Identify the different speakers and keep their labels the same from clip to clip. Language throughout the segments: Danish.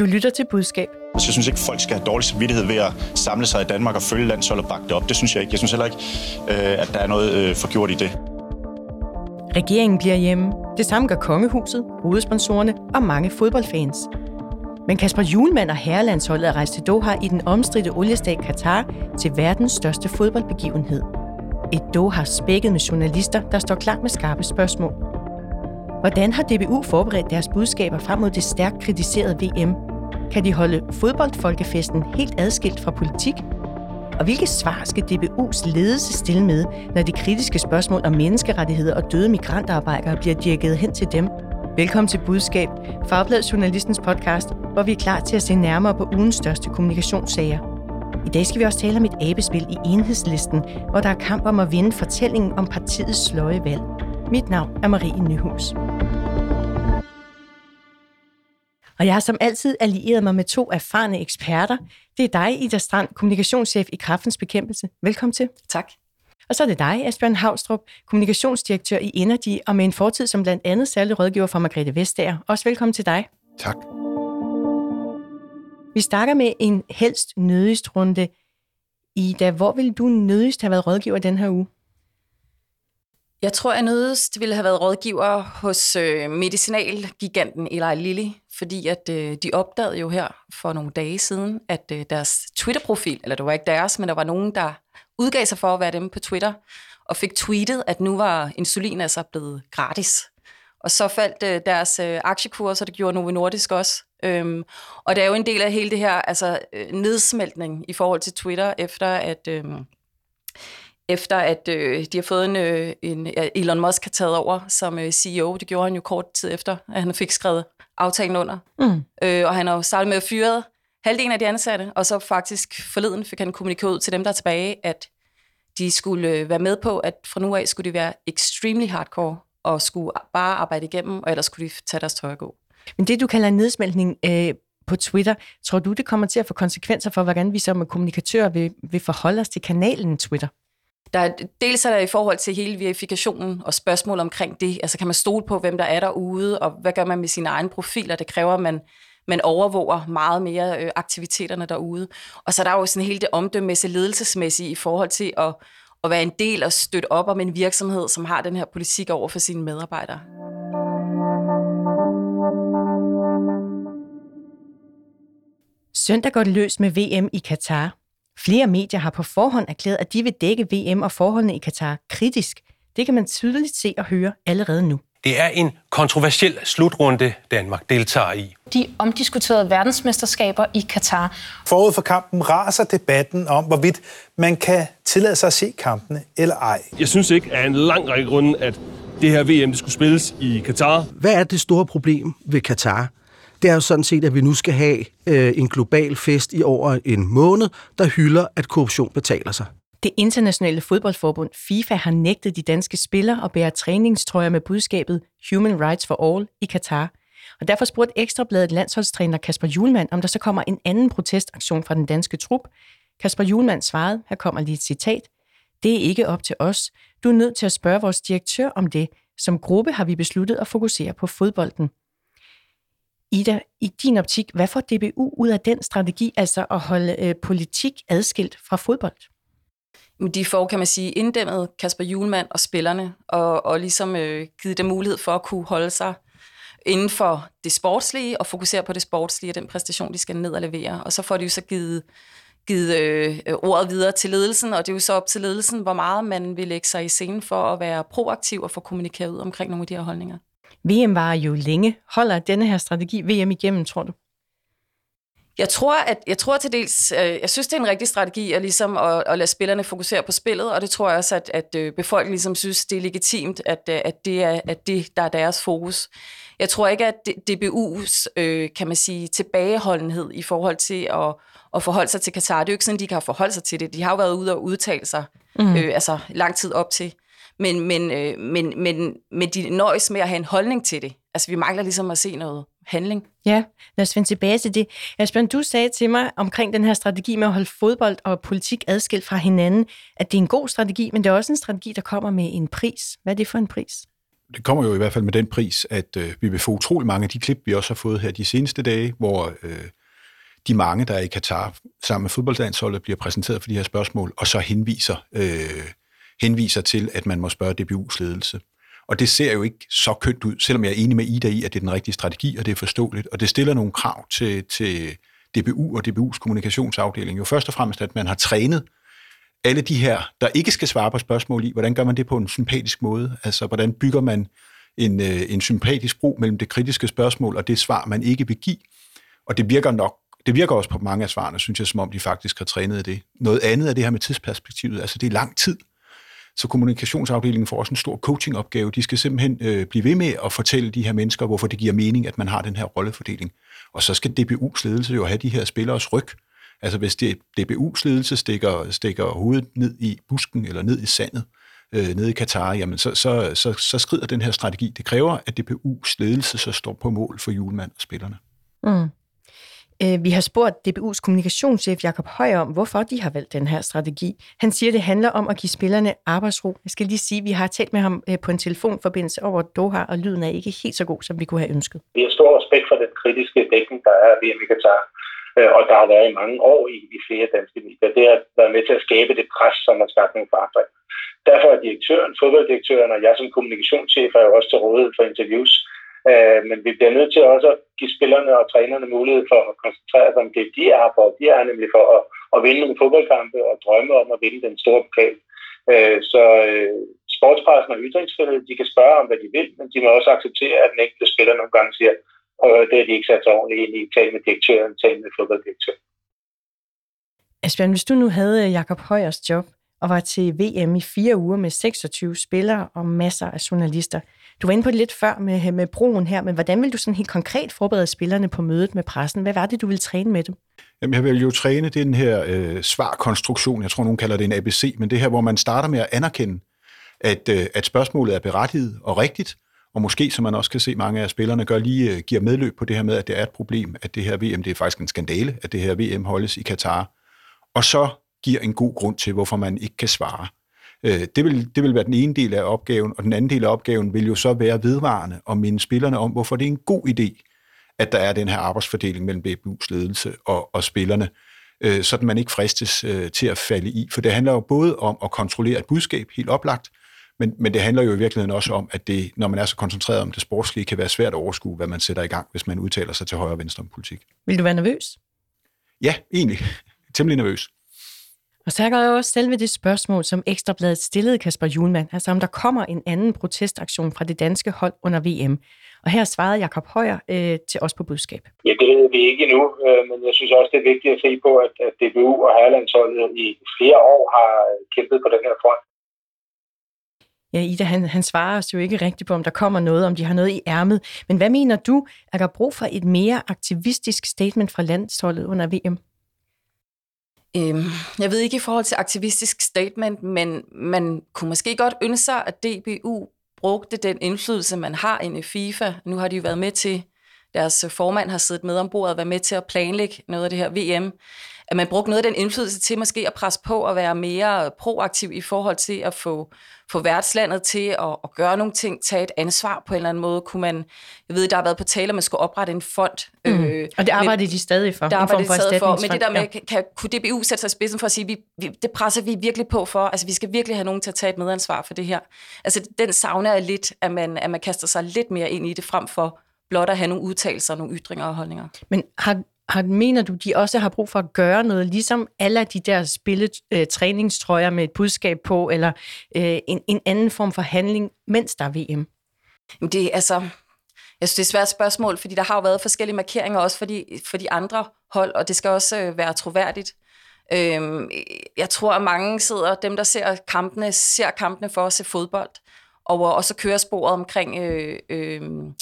Speaker 1: Du lytter til budskab.
Speaker 2: Altså, jeg synes ikke, folk skal have dårlig samvittighed ved at samle sig i Danmark og følge landshold og bakke det op. Det synes jeg ikke. Jeg synes heller ikke, øh, at der er noget øh, forgjort i det.
Speaker 1: Regeringen bliver hjemme. Det samme gør kongehuset, hovedsponsorerne og mange fodboldfans. Men Kasper Julemand og herrelandsholdet er rejst til Doha i den omstridte oliestat Katar til verdens største fodboldbegivenhed. Et Doha spækket med journalister, der står klar med skarpe spørgsmål. Hvordan har DBU forberedt deres budskaber frem mod det stærkt kritiserede VM? Kan de holde fodboldfolkefesten helt adskilt fra politik? Og hvilke svar skal DBU's ledelse stille med, når de kritiske spørgsmål om menneskerettigheder og døde migrantarbejdere bliver dirigeret hen til dem? Velkommen til Budskab, Fagbladet Journalistens podcast, hvor vi er klar til at se nærmere på ugens største kommunikationssager. I dag skal vi også tale om et abespil i enhedslisten, hvor der er kamp om at vinde fortællingen om partiets sløje valg. Mit navn er Marie Nyhus. Og jeg har som altid allieret mig med to erfarne eksperter. Det er dig, Ida Strand, kommunikationschef i Kraftens Bekæmpelse. Velkommen til.
Speaker 3: Tak.
Speaker 1: Og så er det dig, Asbjørn Havstrup, kommunikationsdirektør i Energy, og med en fortid som blandt andet særlig rådgiver for Margrethe Vestager. Også velkommen til dig.
Speaker 4: Tak.
Speaker 1: Vi starter med en helst nødigst runde. Ida, hvor vil du nødigst have været rådgiver den her uge?
Speaker 3: Jeg tror, jeg nødest ville have været rådgiver hos øh, medicinalgiganten Eli Lilly, fordi at øh, de opdagede jo her for nogle dage siden, at øh, deres Twitter-profil, eller det var ikke deres, men der var nogen, der udgav sig for at være dem på Twitter, og fik tweetet, at nu var insulin altså blevet gratis. Og så faldt øh, deres øh, aktiekurs, og det gjorde Novo Nordisk også. Øhm, og det er jo en del af hele det her altså, øh, nedsmeltning i forhold til Twitter, efter at... Øh, efter at øh, de har fået en, øh, en, Elon Musk har taget over som øh, CEO. Det gjorde han jo kort tid efter, at han fik skrevet aftalen under. Mm. Øh, og han har jo startet med at fyre halvdelen af de ansatte, og så faktisk forleden fik han kommunikeret ud til dem, der er tilbage, at de skulle øh, være med på, at fra nu af skulle de være extremely hardcore, og skulle bare arbejde igennem, og ellers skulle de tage deres tøj og gå.
Speaker 1: Men det, du kalder en nedsmeltning øh, på Twitter, tror du, det kommer til at få konsekvenser for, hvordan vi som kommunikatører vil, vil forholde os til kanalen Twitter?
Speaker 3: Der er, dels er der i forhold til hele verifikationen og spørgsmål omkring det. Altså kan man stole på, hvem der er derude, og hvad gør man med sine egne profiler? Det kræver, at man, man overvåger meget mere øh, aktiviteterne derude. Og så er der jo sådan hele det omdømmemæssige, ledelsesmæssige i forhold til at, at være en del og støtte op om en virksomhed, som har den her politik over for sine medarbejdere.
Speaker 1: Søndag går det løs med VM i Katar. Flere medier har på forhånd erklæret, at de vil dække VM og forholdene i Katar kritisk. Det kan man tydeligt se og høre allerede nu.
Speaker 5: Det er en kontroversiel slutrunde, Danmark deltager i.
Speaker 6: De omdiskuterede verdensmesterskaber i Katar.
Speaker 7: Forud for kampen raser debatten om, hvorvidt man kan tillade sig at se kampene eller ej.
Speaker 8: Jeg synes ikke, at en lang række grunde, at det her VM det skulle spilles i Katar.
Speaker 9: Hvad er det store problem ved Katar? Det er jo sådan set, at vi nu skal have øh, en global fest i over en måned, der hylder, at korruption betaler sig.
Speaker 1: Det internationale fodboldforbund FIFA har nægtet de danske spillere at bære træningstrøjer med budskabet Human Rights for All i Katar. Og derfor spurgte Ekstrabladet landsholdstræner Kasper Julemand, om der så kommer en anden protestaktion fra den danske trup. Kasper Julemand svarede, her kommer lige et citat, det er ikke op til os. Du er nødt til at spørge vores direktør om det. Som gruppe har vi besluttet at fokusere på fodbolden. Ida, i din optik, hvad får DBU ud af den strategi, altså at holde øh, politik adskilt fra fodbold?
Speaker 3: De får, kan man sige, inddæmmet Kasper Julemand og spillerne, og, og ligesom øh, givet dem mulighed for at kunne holde sig inden for det sportslige, og fokusere på det sportslige og den præstation, de skal ned og levere. Og så får de jo så givet, givet øh, ordet videre til ledelsen, og det er jo så op til ledelsen, hvor meget man vil lægge sig i scenen for at være proaktiv og få kommunikeret ud omkring nogle af de her holdninger.
Speaker 1: VM var jo længe. Holder denne her strategi VM igennem, tror du?
Speaker 3: Jeg tror, at jeg tror til dels, øh, jeg synes, det er en rigtig strategi at, ligesom at, at lade spillerne fokusere på spillet, og det tror jeg også, at, at øh, befolkningen ligesom synes, det er legitimt, at, øh, at, det er, at det, der er deres fokus. Jeg tror ikke, at DBU's, kan man sige, tilbageholdenhed i forhold til at, at forholde sig til Katar, det er jo ikke sådan, de kan forholde sig til det. De har jo været ude og udtale sig mm. øh, altså lang tid op til men, men, øh, men, men, men de nøjes med at have en holdning til det. Altså, vi mangler ligesom at se noget handling.
Speaker 1: Ja, lad os vende tilbage til det. Asbjørn, du sagde til mig omkring den her strategi med at holde fodbold og politik adskilt fra hinanden, at det er en god strategi, men det er også en strategi, der kommer med en pris. Hvad er det for en pris?
Speaker 4: det kommer jo i hvert fald med den pris, at øh, vi vil få utrolig mange af de klip, vi også har fået her de seneste dage, hvor øh, de mange, der er i Katar sammen med fodboldlandsholdet, bliver præsenteret for de her spørgsmål, og så henviser, øh, henviser til, at man må spørge DBU's ledelse. Og det ser jo ikke så kønt ud, selvom jeg er enig med Ida i, at det er den rigtige strategi, og det er forståeligt. Og det stiller nogle krav til, til DBU og DBU's kommunikationsafdeling. Jo først og fremmest, at man har trænet alle de her, der ikke skal svare på spørgsmål i, hvordan gør man det på en sympatisk måde? Altså, hvordan bygger man en, øh, en sympatisk bro mellem det kritiske spørgsmål og det svar, man ikke vil give? Og det virker nok det virker også på mange af svarene, synes jeg, som om de faktisk har trænet det. Noget andet er det her med tidsperspektivet. Altså, det er lang tid. Så kommunikationsafdelingen får også en stor coachingopgave. De skal simpelthen øh, blive ved med at fortælle de her mennesker, hvorfor det giver mening, at man har den her rollefordeling. Og så skal DBU's ledelse jo have de her spilleres ryg. Altså hvis det, DBU's ledelse stikker, stikker hovedet ned i busken eller ned i sandet, øh, nede i Katar, jamen så, så, så, så skrider den her strategi. Det kræver, at DBU's ledelse så står på mål for julemand og spillerne.
Speaker 1: Mm. Øh, vi har spurgt DBU's kommunikationschef Jakob Højer om, hvorfor de har valgt den her strategi. Han siger, det handler om at give spillerne arbejdsro. Jeg skal lige sige, at vi har talt med ham øh, på en telefonforbindelse over Doha, og lyden er ikke helt så god, som vi kunne have ønsket.
Speaker 10: Vi har stor respekt for den kritiske dækning, der er ved i Katar, øh, og der har været i mange år i, i flere danske medier. Det har været med til at skabe det pres, som har skabt nogle forandring. Derfor er direktøren, fodbolddirektøren og jeg som kommunikationschef er jo også til rådighed for interviews Øh, men vi bliver nødt til også at give spillerne og trænerne mulighed for at koncentrere sig om det, de er for. De er nemlig for at, at vinde nogle fodboldkampe og drømme om at vinde den store pokal. Øh, så øh, sportspressen og ytringsfrihed, de kan spørge om, hvad de vil, men de må også acceptere, at den enkelte spiller nogle gange siger, og det er de ikke sat sig ordentligt ind i, tale med direktøren, tale med fodbolddirektøren.
Speaker 1: Asbjørn, hvis du nu havde øh, Jakob Højers job og var til VM i fire uger med 26 spillere og masser af journalister, du var inde på det lidt før med, med broen her, men hvordan vil du sådan helt konkret forberede spillerne på mødet med pressen? Hvad var det, du ville træne med dem?
Speaker 4: Jamen, jeg vil jo træne den her øh, svarkonstruktion, jeg tror, nogen kalder det en ABC, men det her, hvor man starter med at anerkende, at, øh, at spørgsmålet er berettiget og rigtigt, og måske, som man også kan se, mange af spillerne gør lige, øh, giver medløb på det her med, at det er et problem, at det her VM, det er faktisk en skandale, at det her VM holdes i Katar, og så giver en god grund til, hvorfor man ikke kan svare. Øh, det, vil, det vil være den ene del af opgaven, og den anden del af opgaven vil jo så være vedvarende og minde spillerne om, hvorfor det er en god idé, at der er den her arbejdsfordeling mellem BBU's ledelse og, og spillerne, øh, så man ikke fristes øh, til at falde i. For det handler jo både om at kontrollere et budskab, helt oplagt, men, men det handler jo i virkeligheden også om, at det, når man er så koncentreret om det sportslige, kan være svært at overskue, hvad man sætter i gang, hvis man udtaler sig til højre og venstre om politik.
Speaker 1: Vil du være nervøs?
Speaker 4: Ja, egentlig. Temmelig nervøs.
Speaker 1: Og så er der jo også selve det spørgsmål, som Ekstrabladet stillede Kasper Julemand, altså om der kommer en anden protestaktion fra det danske hold under VM. Og her svarede Jakob Højer øh, til os på budskab.
Speaker 10: Ja, det ved vi ikke endnu, øh, men jeg synes også, det er vigtigt at se på, at, at DBU og Herlandsholdet i flere år har kæmpet på den her front.
Speaker 1: Ja, Ida, han, han svarer os jo ikke rigtigt på, om der kommer noget, om de har noget i ærmet. Men hvad mener du, er der brug for et mere aktivistisk statement fra landsholdet under VM?
Speaker 3: Øhm, jeg ved ikke i forhold til aktivistisk statement, men man kunne måske godt ønske sig, at DBU brugte den indflydelse, man har inde i FIFA. Nu har de jo været med til, deres formand har siddet med ombord og været med til at planlægge noget af det her VM at man brugte noget af den indflydelse til måske at presse på og være mere proaktiv i forhold til at få, få værtslandet til at, at gøre nogle ting, tage et ansvar på en eller anden måde. Kunne man, jeg ved, der har været på tale, at man skulle oprette en fond.
Speaker 1: Mm. Øh, og det arbejder de stadig for.
Speaker 3: Der arbejder de stadig for. Men det der med, kan, kan, kunne DBU sætte sig i spidsen for at sige, vi, vi, det presser vi virkelig på for. Altså, vi skal virkelig have nogen til at tage et medansvar for det her. Altså, den savner jeg lidt, at man, at man kaster sig lidt mere ind i det, frem for blot at have nogle udtalelser, nogle ytringer og holdninger.
Speaker 1: Men har, har, mener du, de også har brug for at gøre noget, ligesom alle de der spilletræningstrøjer øh, med et budskab på, eller øh, en, en anden form for handling, mens der er VM?
Speaker 3: Det er altså... Jeg synes, det er et svært spørgsmål, fordi der har jo været forskellige markeringer også for de, for de andre hold, og det skal også øh, være troværdigt. Øhm, jeg tror, at mange sidder, dem der ser kampene, ser kampene for at se fodbold, og også kører sporet omkring øh, øhm,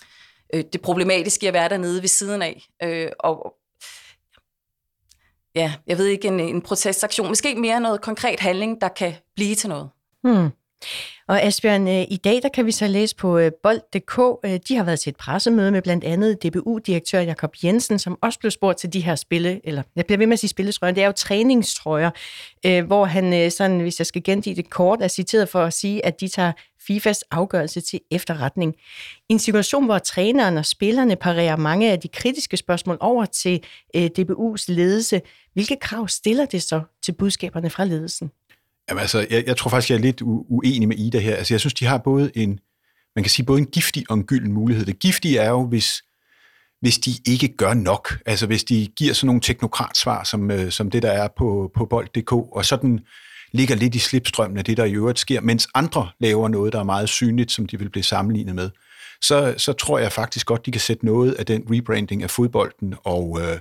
Speaker 3: øh, det problematiske at være dernede ved siden af. Øh, og ja, jeg ved ikke, en, en protestaktion. Måske mere noget konkret handling, der kan blive til noget.
Speaker 1: Hmm. Og Asbjørn, øh, i dag der kan vi så læse på øh, bold.dk, øh, de har været til et pressemøde med blandt andet DBU-direktør Jakob Jensen, som også blev spurgt til de her spille, eller jeg bliver ved med at sige spilletrøjer, det er jo træningstrøjer, hvor han, sådan, hvis jeg skal gengive det kort, er citeret for at sige, at de tager FIFAs afgørelse til efterretning. I en situation, hvor træneren og spillerne parerer mange af de kritiske spørgsmål over til DBU's ledelse, hvilke krav stiller det så til budskaberne fra ledelsen?
Speaker 4: Jamen altså, jeg, jeg tror faktisk, jeg er lidt uenig med Ida her. Altså, jeg synes, de har både en, man kan sige, både en giftig og en gylden mulighed. Det giftige er jo, hvis, hvis de ikke gør nok. Altså, hvis de giver sådan nogle teknokratsvar, som, øh, som det, der er på, på bold.dk, og sådan ligger lidt i slipstrømmen af det, der i øvrigt sker, mens andre laver noget, der er meget synligt, som de vil blive sammenlignet med, så, så tror jeg faktisk godt, de kan sætte noget af den rebranding af fodbolden og, øh,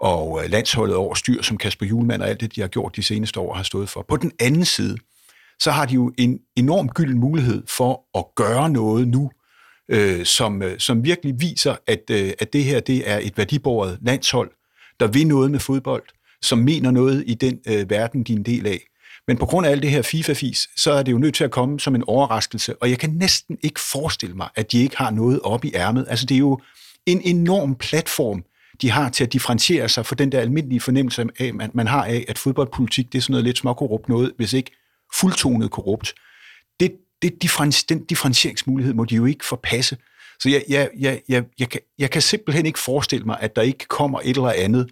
Speaker 4: og øh, landsholdet over styr, som Kasper Julemand og alt det, de har gjort de seneste år, har stået for. På den anden side, så har de jo en enorm gylden mulighed for at gøre noget nu, øh, som, øh, som virkelig viser, at, øh, at det her det er et værdibordet landshold, der vil noget med fodbold, som mener noget i den øh, verden, de er en del af. Men på grund af alt det her FIFA-fis, så er det jo nødt til at komme som en overraskelse, og jeg kan næsten ikke forestille mig, at de ikke har noget op i ærmet. Altså det er jo en enorm platform, de har til at differentiere sig for den der almindelige fornemmelse af, man, man har af, at fodboldpolitik det er sådan noget lidt småkorrupt noget, hvis ikke fuldtonet korrupt. Det, det differenti- den differentieringsmulighed må de jo ikke forpasse. Så jeg, jeg, jeg, jeg, jeg, kan, jeg kan simpelthen ikke forestille mig, at der ikke kommer et eller andet,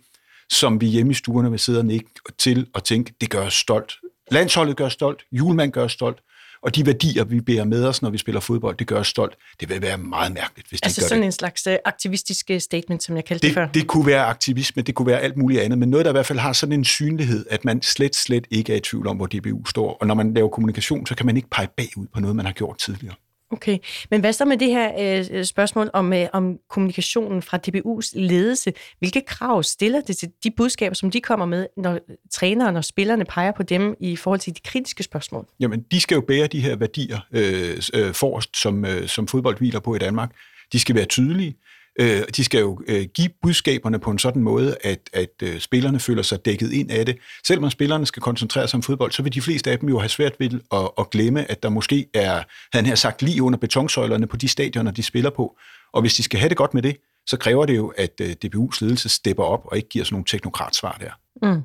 Speaker 4: som vi hjemme i stuerne vil sidde og nikke til og tænke, det gør os stolt. Landsholdet gør os stolt, julemand gør os stolt, og de værdier, vi bærer med os, når vi spiller fodbold, det gør os stolt. Det vil være meget mærkeligt, hvis
Speaker 1: altså
Speaker 4: de gør
Speaker 1: sådan
Speaker 4: det.
Speaker 1: en slags uh, aktivistisk øh, statement, som jeg kaldte det,
Speaker 4: det
Speaker 1: før.
Speaker 4: Det kunne være aktivisme, det kunne være alt muligt andet, men noget, der i hvert fald har sådan en synlighed, at man slet, slet ikke er i tvivl om, hvor DBU står. Og når man laver kommunikation, så kan man ikke pege bagud på noget, man har gjort tidligere.
Speaker 1: Okay, men hvad så med det her øh, øh spørgsmål om, øh, om kommunikationen fra DBU's ledelse? Hvilke krav stiller det til de budskaber, som de kommer med, når træneren og spillerne peger på dem i forhold til de kritiske spørgsmål?
Speaker 4: Jamen, de skal jo bære de her værdier øh, øh, forrest, som, øh, som fodbold hviler på i Danmark. De skal være tydelige. Øh, de skal jo øh, give budskaberne på en sådan måde, at, at øh, spillerne føler sig dækket ind af det. Selvom spillerne skal koncentrere sig om fodbold, så vil de fleste af dem jo have svært ved at, at glemme, at der måske er, han her sagt, lige under betonsøjlerne på de stadioner, de spiller på. Og hvis de skal have det godt med det, så kræver det jo, at øh, DBU's ledelse stepper op og ikke giver sådan nogle teknokratsvar der.
Speaker 1: Mm.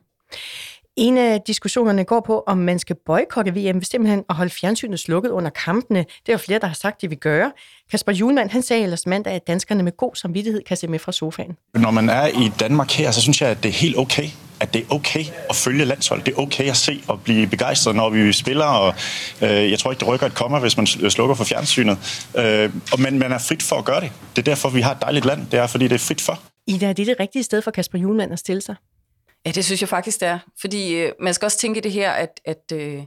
Speaker 1: En af diskussionerne går på, om man skal boykotte VM ved simpelthen at holde fjernsynet slukket under kampene. Det er jo flere, der har sagt, de vil gøre. Kasper Julemand, han sagde ellers mandag, at danskerne med god samvittighed kan se med fra sofaen.
Speaker 2: Når man er i Danmark her, så synes jeg, at det er helt okay at det er okay at følge landshold. Det er okay at se og blive begejstret, når vi spiller, og øh, jeg tror ikke, det rykker et komma, hvis man slukker for fjernsynet. Øh, men man er frit for at gøre det. Det er derfor, vi har et dejligt land. Det er, fordi det er frit for.
Speaker 1: Ida, er det det rigtige sted for Kasper Julemand at stille sig?
Speaker 3: Ja, det synes jeg faktisk, det er. Fordi øh, man skal også tænke det her, at, at øh,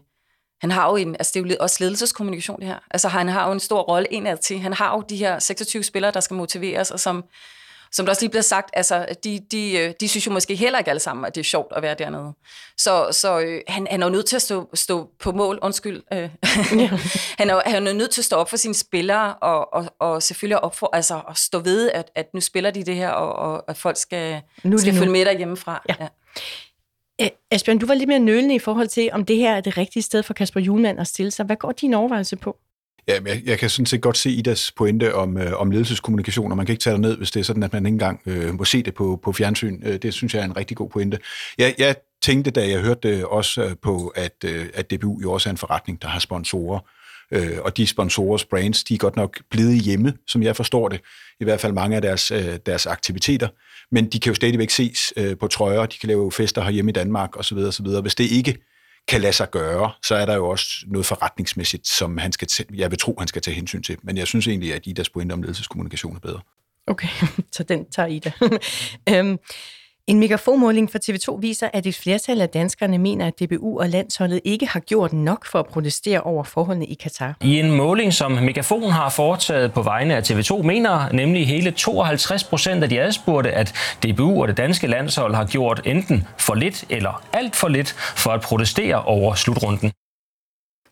Speaker 3: han har jo en, altså det er jo også ledelseskommunikation det her. Altså han har jo en stor rolle indad til. Han har jo de her 26 spillere, der skal motiveres, og som, som der også lige bliver sagt, altså de, de, øh, de synes jo måske heller ikke alle sammen, at det er sjovt at være dernede. Så, så øh, han, han er jo nødt til at stå, stå på mål, undskyld. Øh. han, er, han er nødt til at stå op for sine spillere, og, og, og selvfølgelig op for, altså, at stå ved, at, at nu spiller de det her, og, og at folk skal,
Speaker 1: nu
Speaker 3: skal
Speaker 1: nu.
Speaker 3: følge med derhjemmefra.
Speaker 1: Ja. ja. Asbjørn, du var lidt mere nølende i forhold til, om det her er det rigtige sted for Kasper Julemand at stille sig. Hvad går din overvejelse på?
Speaker 4: Ja, jeg, jeg kan sådan set godt se Idas pointe om, øh, om ledelseskommunikation, og man kan ikke tage det ned, hvis det er sådan, at man ikke engang øh, må se det på, på fjernsyn. Øh, det synes jeg er en rigtig god pointe. Jeg, jeg tænkte, da jeg hørte det også øh, på, at, øh, at DBU jo også er en forretning, der har sponsorer, øh, og de sponsorers brands, de er godt nok blevet hjemme, som jeg forstår det, i hvert fald mange af deres, øh, deres aktiviteter, men de kan jo stadigvæk ses øh, på trøjer, de kan lave fester herhjemme i Danmark osv. osv. Hvis det ikke kan lade sig gøre, så er der jo også noget forretningsmæssigt, som han skal tage, jeg vil tro, han skal tage hensyn til. Men jeg synes egentlig, at Idas pointe om ledelseskommunikation er bedre.
Speaker 1: Okay, så den tager Ida. øhm, en megafonmåling fra TV2 viser, at et flertal af danskerne mener, at DBU og landsholdet ikke har gjort nok for at protestere over forholdene i Katar.
Speaker 11: I en måling, som Megafon har foretaget på vegne af TV2, mener nemlig hele 52 procent af de adspurgte, at DBU og det danske landshold har gjort enten for lidt eller alt for lidt for at protestere over slutrunden.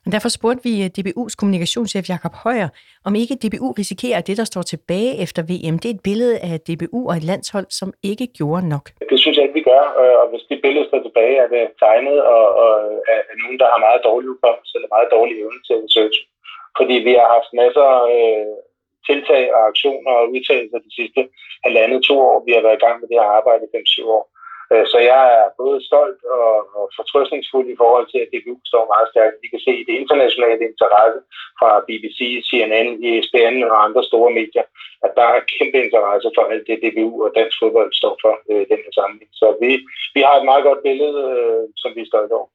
Speaker 1: Men derfor spurgte vi øh, DBU's kommunikationschef Jakob Højer, om ikke DBU risikerer, at det, der står tilbage efter VM, det er et billede af DBU og et landshold, som ikke gjorde nok.
Speaker 10: Det synes jeg ikke, vi gør, øh, og hvis det billede står tilbage, er det tegnet og, og af nogen, der har meget dårlig hukommelse eller meget dårlig evne til research. fordi vi har haft masser af øh, tiltag og aktioner og udtalelser de sidste halvandet to år. Vi har været i gang med det her arbejde i 5-7 år. Øh, så jeg er både stolt og, og fortrøstningsfuld i forhold til, at DBU står meget stærkt. Vi kan se det internationale interesse fra BBC, CNN, ESPN og andre store medier, at der er kæmpe interesse for alt det, DBU og dansk fodbold står for øh, i den her sammenhæng. Så vi, vi har et meget godt billede, øh, som vi er stolte over.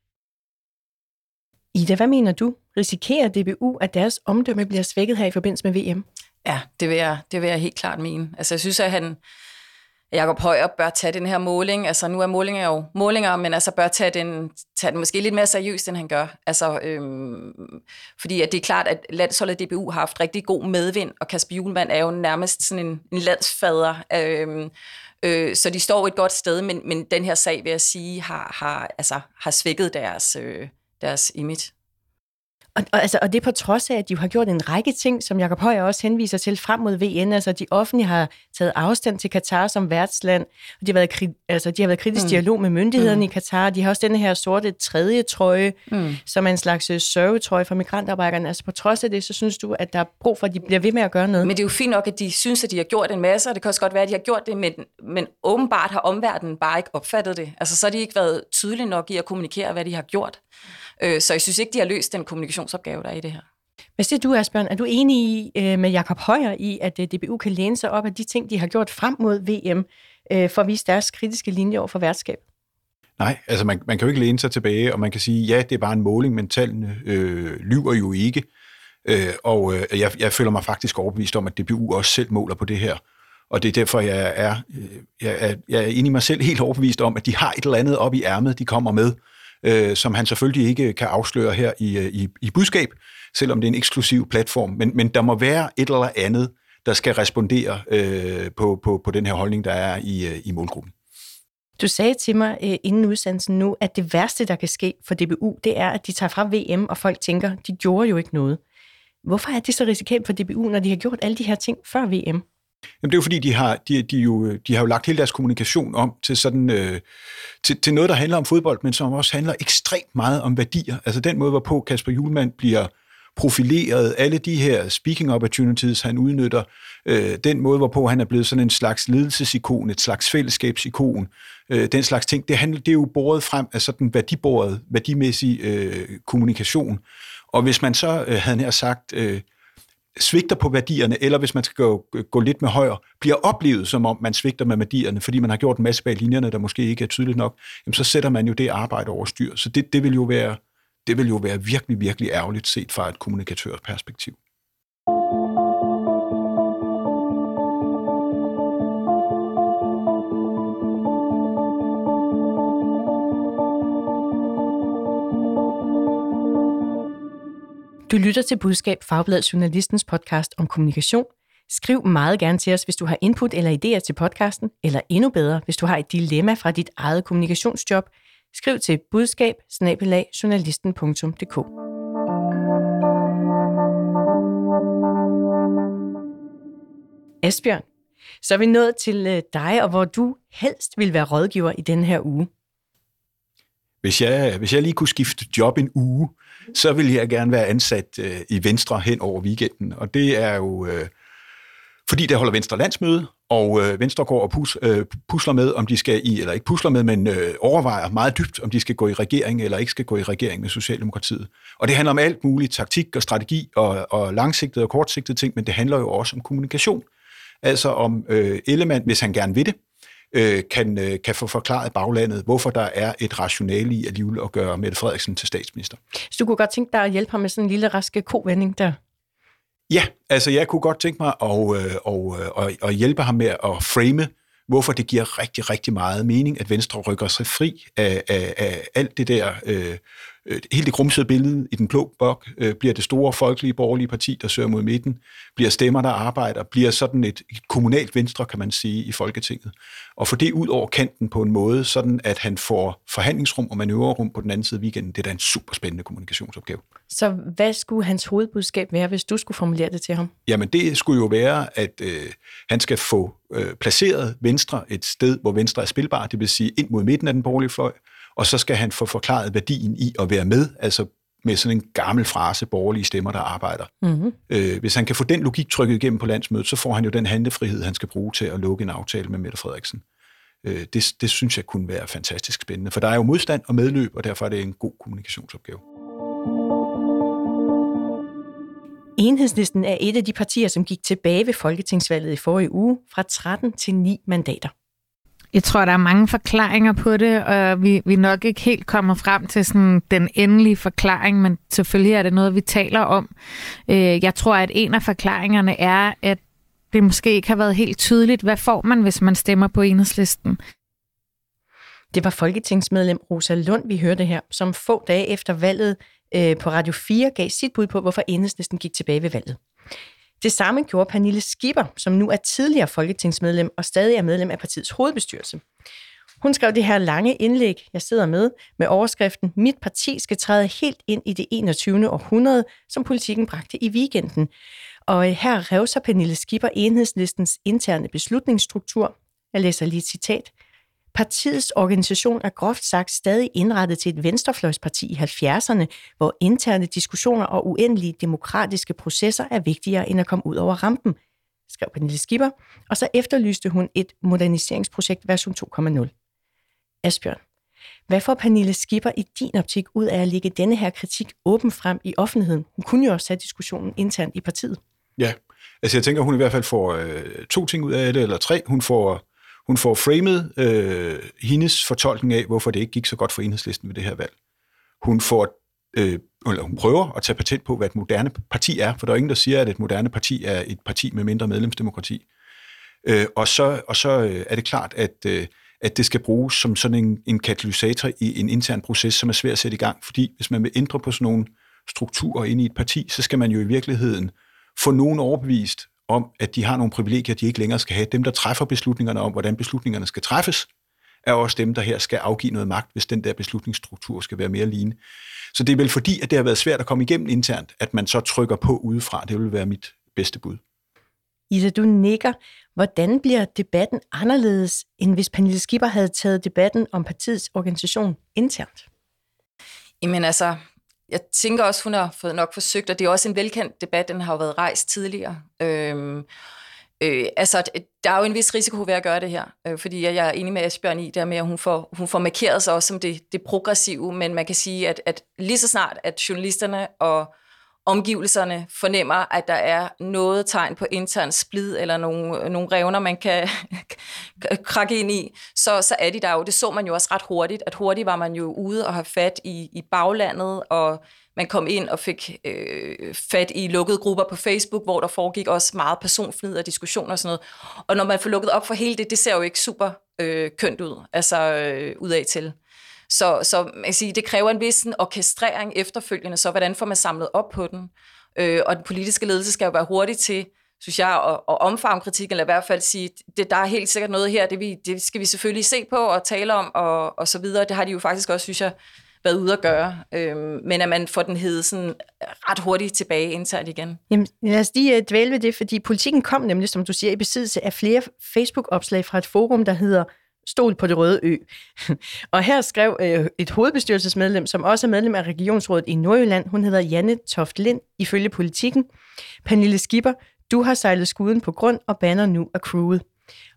Speaker 1: Ida, hvad mener du? Risikerer DBU, at deres omdømme bliver svækket her i forbindelse med VM?
Speaker 3: Ja, det vil jeg, det vil jeg helt klart mene. Altså, jeg synes, at han, Jakob Højer bør tage den her måling. Altså, nu er målinger jo målinger, men altså bør tage den, tage den måske lidt mere seriøst, end han gør. Altså, øhm, fordi at det er klart, at landsholdet DBU har haft rigtig god medvind, og Kasper Julemand er jo nærmest sådan en, en landsfader. Øhm, øh, så de står et godt sted, men, men den her sag, vil jeg sige, har, har, altså, har svækket deres, øh, deres image.
Speaker 1: Og, og, altså, og det er på trods af, at de har gjort en række ting, som Jacob Højer også henviser til frem mod VN. Altså, de offentlige har taget afstand til Katar som værtsland, og de har været, altså, de har været kritisk mm. dialog med myndighederne mm. i Katar. De har også denne her sorte tredje trøje, mm. som er en slags øh, sørgetrøje for migrantarbejderne. Altså, på trods af det, så synes du, at der er brug for, at de bliver ved med at gøre noget.
Speaker 3: Men det er jo fint nok, at de synes, at de har gjort en masse, og det kan også godt være, at de har gjort det, men, men åbenbart har omverdenen bare ikke opfattet det. Altså, så har de ikke været tydelige nok i at kommunikere, hvad de har gjort. Øh, så jeg synes ikke, de har løst den kommunikationsopgave, der er i det her.
Speaker 1: Hvad siger du, Asbjørn? Er du enig i, øh, med Jakob Højer i, at øh, DBU kan læne sig op af de ting, de har gjort frem mod VM, for at vise deres kritiske linje over for værtskab?
Speaker 4: Nej, altså man, man kan jo ikke læne sig tilbage, og man kan sige, ja, det er bare en måling, men tallene øh, lyver jo ikke. Øh, og øh, jeg, jeg føler mig faktisk overbevist om, at DBU også selv måler på det her. Og det er derfor, jeg er, jeg er, jeg er enig i mig selv helt overbevist om, at de har et eller andet op i ærmet, de kommer med, øh, som han selvfølgelig ikke kan afsløre her i, øh, i, i budskab, selvom det er en eksklusiv platform. Men, men der må være et eller andet, der skal respondere øh, på, på, på den her holdning, der er i, øh, i målgruppen.
Speaker 1: Du sagde til mig øh, inden udsendelsen nu, at det værste, der kan ske for DBU, det er, at de tager fra VM, og folk tænker, de gjorde jo ikke noget. Hvorfor er det så risikabelt for DBU, når de har gjort alle de her ting før VM?
Speaker 4: Jamen, det er jo fordi, de har, de, de, jo, de har jo lagt hele deres kommunikation om til, sådan, øh, til, til noget, der handler om fodbold, men som også handler ekstremt meget om værdier. Altså den måde, hvorpå Kasper Julemand bliver profileret, alle de her speaking opportunities, han udnytter, øh, den måde, hvorpå han er blevet sådan en slags ledelsesikon, et slags fællesskabsikon, øh, den slags ting, det, handler, det er jo båret frem af sådan værdibordet, værdimæssig øh, kommunikation. Og hvis man så, øh, havde nær sagt, øh, svigter på værdierne, eller hvis man skal gå, gå lidt med højre, bliver oplevet som om man svigter med værdierne, fordi man har gjort en masse bag linjerne, der måske ikke er tydeligt nok, jamen så sætter man jo det arbejde over styr. Så det, det, vil jo være, det vil jo være virkelig, virkelig ærgerligt set fra et kommunikatørperspektiv.
Speaker 1: Du lytter til Budskab, Fagbladet Journalistens podcast om kommunikation. Skriv meget gerne til os, hvis du har input eller idéer til podcasten, eller endnu bedre, hvis du har et dilemma fra dit eget kommunikationsjob. Skriv til budskab Asbjørn, så er vi nået til øh, dig, og hvor du helst vil være rådgiver i den her uge.
Speaker 4: Hvis jeg, hvis jeg lige kunne skifte job en uge, så vil jeg gerne være ansat øh, i Venstre hen over weekenden. Og det er jo, øh, fordi der holder Venstre landsmøde, og øh, Venstre går og pus, øh, pusler med, om de skal i, eller ikke pusler med, men øh, overvejer meget dybt, om de skal gå i regering eller ikke skal gå i regering med Socialdemokratiet. Og det handler om alt muligt, taktik og strategi og, og langsigtede og kortsigtede ting, men det handler jo også om kommunikation. Altså om øh, Ellemann, hvis han gerne vil det, øh, kan, øh, kan få forklaret baglandet, hvorfor der er et rationale i alligevel at gøre Mette Frederiksen til statsminister.
Speaker 1: Så du kunne godt tænke dig at hjælpe ham med sådan en lille raske kovending der?
Speaker 4: Ja, altså jeg kunne godt tænke mig at, øh, og, og, og hjælpe ham med at frame, hvorfor det giver rigtig, rigtig meget mening, at Venstre rykker sig fri af, af, af alt det der øh, øh, helt det grumsede billede i den blå bok, øh, bliver det store folkelige borgerlige parti, der søger mod midten, bliver stemmer, der arbejder, bliver sådan et, et kommunalt venstre, kan man sige, i Folketinget. Og få det ud over kanten på en måde, sådan at han får forhandlingsrum og manøvrerum på den anden side af weekenden. Det er da en super spændende kommunikationsopgave.
Speaker 1: Så hvad skulle hans hovedbudskab være, hvis du skulle formulere det til ham?
Speaker 4: Jamen det skulle jo være, at øh, han skal få øh, placeret Venstre et sted, hvor Venstre er spilbar, det vil sige ind mod midten af den borgerlige fløj, og så skal han få forklaret værdien i at være med, altså med sådan en gammel frase, borgerlige stemmer, der arbejder.
Speaker 1: Mm-hmm.
Speaker 4: Øh, hvis han kan få den logik trykket igennem på landsmødet, så får han jo den handlefrihed, han skal bruge til at lukke en aftale med Mette Frederiksen. Øh, det, det synes jeg kunne være fantastisk spændende, for der er jo modstand og medløb, og derfor er det en god kommunikationsopgave.
Speaker 1: Enhedslisten er et af de partier, som gik tilbage ved folketingsvalget i forrige uge fra 13 til 9 mandater.
Speaker 12: Jeg tror, der er mange forklaringer på det, og vi, vi er nok ikke helt kommet frem til sådan den endelige forklaring, men selvfølgelig er det noget, vi taler om. Øh, jeg tror, at en af forklaringerne er, at det måske ikke har været helt tydeligt, hvad får man, hvis man stemmer på enhedslisten.
Speaker 1: Det var folketingsmedlem Rosa Lund, vi hørte her, som få dage efter valget øh, på Radio 4 gav sit bud på, hvorfor enhedslisten gik tilbage ved valget. Det samme gjorde Pernille Skipper, som nu er tidligere folketingsmedlem og stadig er medlem af partiets hovedbestyrelse. Hun skrev det her lange indlæg, jeg sidder med, med overskriften Mit parti skal træde helt ind i det 21. århundrede, som politikken bragte i weekenden. Og øh, her revser Pernille Skipper enhedslistens interne beslutningsstruktur. Jeg læser lige et citat. Partiets organisation er groft sagt stadig indrettet til et venstrefløjsparti i 70'erne, hvor interne diskussioner og uendelige demokratiske processer er vigtigere end at komme ud over rampen, skrev Pernille Skipper, og så efterlyste hun et moderniseringsprojekt version 2.0. Asbjørn, hvad får Pernille Skipper i din optik ud af at lægge denne her kritik åben frem i offentligheden? Hun kunne jo også have diskussionen internt i partiet.
Speaker 4: Ja, altså jeg tænker, hun i hvert fald får øh, to ting ud af det, eller tre. Hun får hun får framet øh, hendes fortolkning af, hvorfor det ikke gik så godt for enhedslisten ved det her valg. Hun får øh, eller hun prøver at tage patent på, hvad et moderne parti er, for der er ingen, der siger, at et moderne parti er et parti med mindre medlemsdemokrati. Øh, og så, og så øh, er det klart, at, øh, at det skal bruges som sådan en, en katalysator i en intern proces, som er svær at sætte i gang, fordi hvis man vil ændre på sådan nogle strukturer inde i et parti, så skal man jo i virkeligheden få nogen overbevist om, at de har nogle privilegier, de ikke længere skal have. Dem, der træffer beslutningerne om, hvordan beslutningerne skal træffes, er også dem, der her skal afgive noget magt, hvis den der beslutningsstruktur skal være mere lignende. Så det er vel fordi, at det har været svært at komme igennem internt, at man så trykker på udefra. Det vil være mit bedste bud.
Speaker 1: Ida, du nikker. Hvordan bliver debatten anderledes, end hvis Pernille Skipper havde taget debatten om partiets organisation internt?
Speaker 3: Jamen altså, jeg tænker også, hun har fået nok forsøgt, og det er også en velkendt debat, den har jo været rejst tidligere. Øhm, øh, altså, der er jo en vis risiko ved at gøre det her, øh, fordi jeg er enig med Asbjørn i, der med, at hun får, hun får markeret sig også som det, det progressive, men man kan sige, at, at lige så snart, at journalisterne og omgivelserne fornemmer, at der er noget tegn på intern splid, eller nogle, nogle revner, man kan krakke ind i, så, så er de der jo. Det så man jo også ret hurtigt, at hurtigt var man jo ude og have fat i, i baglandet, og man kom ind og fik øh, fat i lukkede grupper på Facebook, hvor der foregik også meget personfnid og diskussioner og sådan noget. Og når man får lukket op for hele det, det ser jo ikke super øh, kønt ud, altså øh, udad til. Så, så man kan sige, det kræver en vis orkestrering efterfølgende, så hvordan får man samlet op på den? Øh, og den politiske ledelse skal jo være hurtig til, synes jeg, at, at omfavne kritikken, eller i hvert fald sige, det, der er helt sikkert noget her, det, vi, det skal vi selvfølgelig se på og tale om, og, og så videre. Det har de jo faktisk også, synes jeg, været ude at gøre. Øhm, men at man får den hed sådan ret hurtigt tilbage internt igen.
Speaker 1: Jamen, lad os lige øh, dvæle ved det, fordi politikken kom nemlig, som du siger, i besiddelse af flere Facebook-opslag fra et forum, der hedder stol på det røde ø. og her skrev øh, et hovedbestyrelsesmedlem, som også er medlem af Regionsrådet i Nordjylland, hun hedder Janne Toft Lind, ifølge politikken. Pernille Skipper, du har sejlet skuden på grund og banner nu af crewet.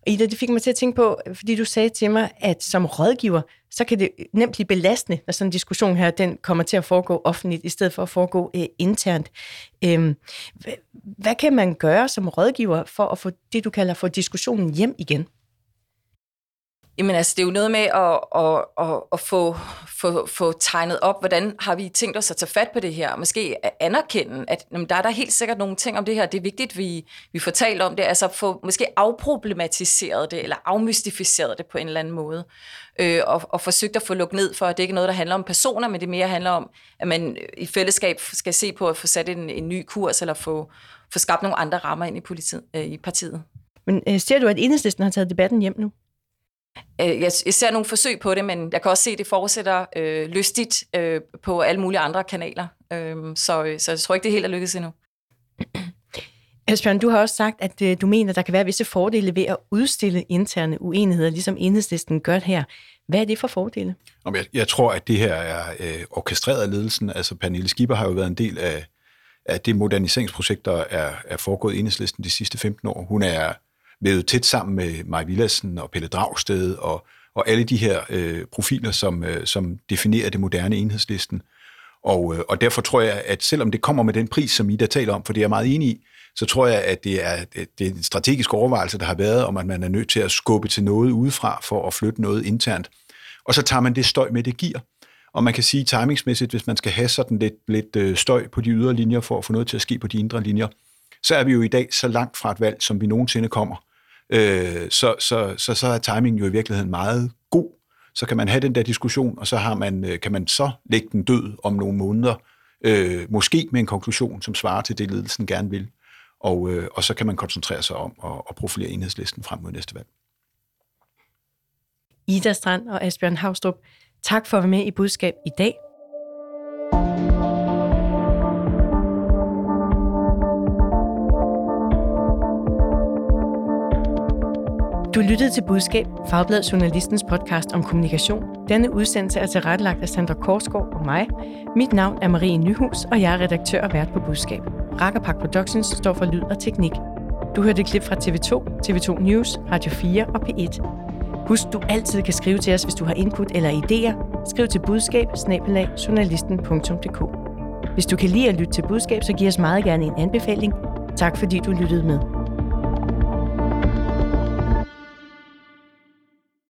Speaker 1: Og Ida, det fik mig til at tænke på, fordi du sagde til mig, at som rådgiver, så kan det nemt blive belastende, når sådan en diskussion her, den kommer til at foregå offentligt, i stedet for at foregå øh, internt. Øhm, hvad, hvad kan man gøre som rådgiver for at få det, du kalder for diskussionen hjem igen?
Speaker 3: Jamen altså, det er jo noget med at, at, at, at få, få, få tegnet op, hvordan har vi tænkt os at tage fat på det her, og måske anerkende, at jamen, der er der helt sikkert nogle ting om det her, det er vigtigt, vi, vi får talt om det, altså få måske afproblematiseret det, eller afmystificeret det på en eller anden måde, øh, og, og forsøgt at få lukket ned for, at det ikke er noget, der handler om personer, men det mere handler om, at man i fællesskab skal se på at få sat en, en ny kurs, eller få, få skabt nogle andre rammer ind i, politiet, øh, i partiet.
Speaker 1: Men øh, ser du, at enhedslisten har taget debatten hjem nu?
Speaker 3: Øh, jeg, ser nogle forsøg på det, men jeg kan også se, at det fortsætter øh, lystigt øh, på alle mulige andre kanaler. Øh, så, så jeg tror ikke, det helt er lykkedes endnu.
Speaker 1: Asbjørn, du har også sagt, at øh, du mener, der kan være visse fordele ved at udstille interne uenigheder, ligesom enhedslisten gør her. Hvad er det for fordele?
Speaker 4: Jeg, jeg tror, at det her er øh, orkestreret af ledelsen. Altså, Pernille Skipper har jo været en del af, af det moderniseringsprojekt, der er, er foregået i enhedslisten de sidste 15 år. Hun er vævet tæt sammen med Maj Villadsen og Pelle Dragsted og, og alle de her øh, profiler, som, øh, som definerer det moderne enhedslisten. Og, øh, og derfor tror jeg, at selvom det kommer med den pris, som I der taler om, for det er jeg meget enig i, så tror jeg, at det er, det er en strategisk overvejelse, der har været om, at man er nødt til at skubbe til noget udefra for at flytte noget internt. Og så tager man det støj med, det giver. Og man kan sige timingsmæssigt, hvis man skal have sådan lidt, lidt øh, støj på de ydre linjer for at få noget til at ske på de indre linjer, så er vi jo i dag så langt fra et valg, som vi nogensinde kommer. Øh, så, så, så, så er timingen jo i virkeligheden meget god. Så kan man have den der diskussion, og så har man, øh, kan man så lægge den død om nogle måneder, øh, måske med en konklusion, som svarer til det, ledelsen gerne vil. Og, øh, og så kan man koncentrere sig om at, at profilere enhedslisten frem mod næste valg.
Speaker 1: Ida Strand og Asbjørn Havstrup, tak for at være med i budskab i dag. Du lyttede til Budskab, Fagblad Journalistens podcast om kommunikation. Denne udsendelse er tilrettelagt af Sandra Korsgaard og mig. Mit navn er Marie Nyhus, og jeg er redaktør og vært på Budskab. Rakkerpak Productions står for lyd og teknik. Du hørte et klip fra TV2, TV2 News, Radio 4 og P1. Husk, du altid kan skrive til os, hvis du har input eller idéer. Skriv til budskab Hvis du kan lide at lytte til budskab, så giv os meget gerne en anbefaling. Tak fordi du lyttede med.